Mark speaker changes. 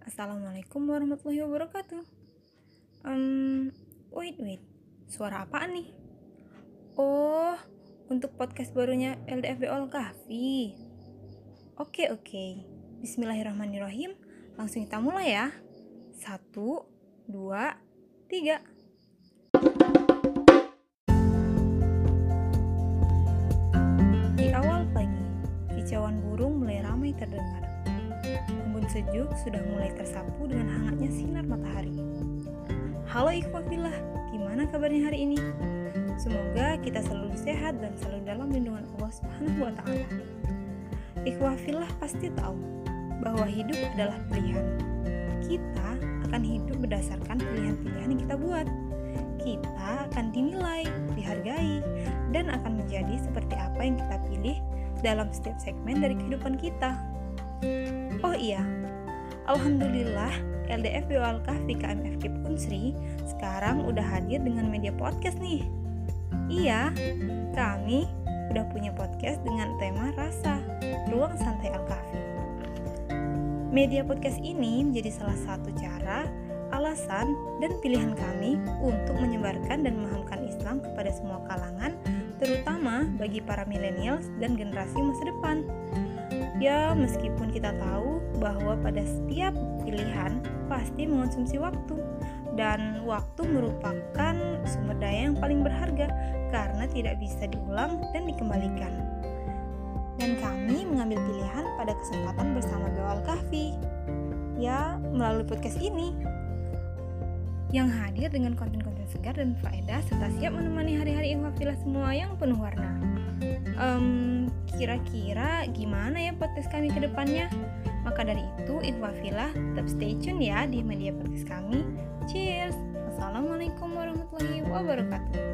Speaker 1: Assalamualaikum warahmatullahi wabarakatuh. Um, wait, wait. Suara apaan nih? Oh, untuk podcast barunya LDFB All Kahfi. Oke, oke. Bismillahirrahmanirrahim. Langsung kita mulai ya. Satu, dua, tiga. Di awal pagi, kicauan burung mulai ramai terdengar. Sejuk sudah mulai tersapu dengan hangatnya sinar matahari. Halo Ikhwafillah, gimana kabarnya hari ini? Semoga kita selalu sehat dan selalu dalam lindungan Allah Subhanahu wa taala. Ikhwafillah pasti tahu bahwa hidup adalah pilihan. Kita akan hidup berdasarkan pilihan-pilihan yang kita buat. Kita akan dinilai, dihargai, dan akan menjadi seperti apa yang kita pilih dalam setiap segmen dari kehidupan kita. Oh iya, Alhamdulillah LDF Bewal Kahfi KMFK Punsri sekarang udah hadir dengan media podcast nih. Iya, kami udah punya podcast dengan tema rasa, ruang santai Al-Kahfi. Media podcast ini menjadi salah satu cara, alasan, dan pilihan kami untuk menyebarkan dan memahamkan Islam kepada semua kalangan, terutama bagi para milenials dan generasi masa depan. Ya, meskipun kita tahu bahwa pada setiap pilihan pasti mengonsumsi waktu, dan waktu merupakan sumber daya yang paling berharga karena tidak bisa diulang dan dikembalikan. Dan kami mengambil pilihan pada kesempatan bersama Gawal Kahfi, ya melalui podcast ini yang hadir dengan konten-konten segar dan faedah serta siap menemani hari-hari ikhwafillah semua yang penuh warna. Um, kira-kira gimana ya podcast kami ke depannya? Maka dari itu, ikhwafillah tetap stay tune ya di media podcast kami. Cheers! Assalamualaikum warahmatullahi wabarakatuh.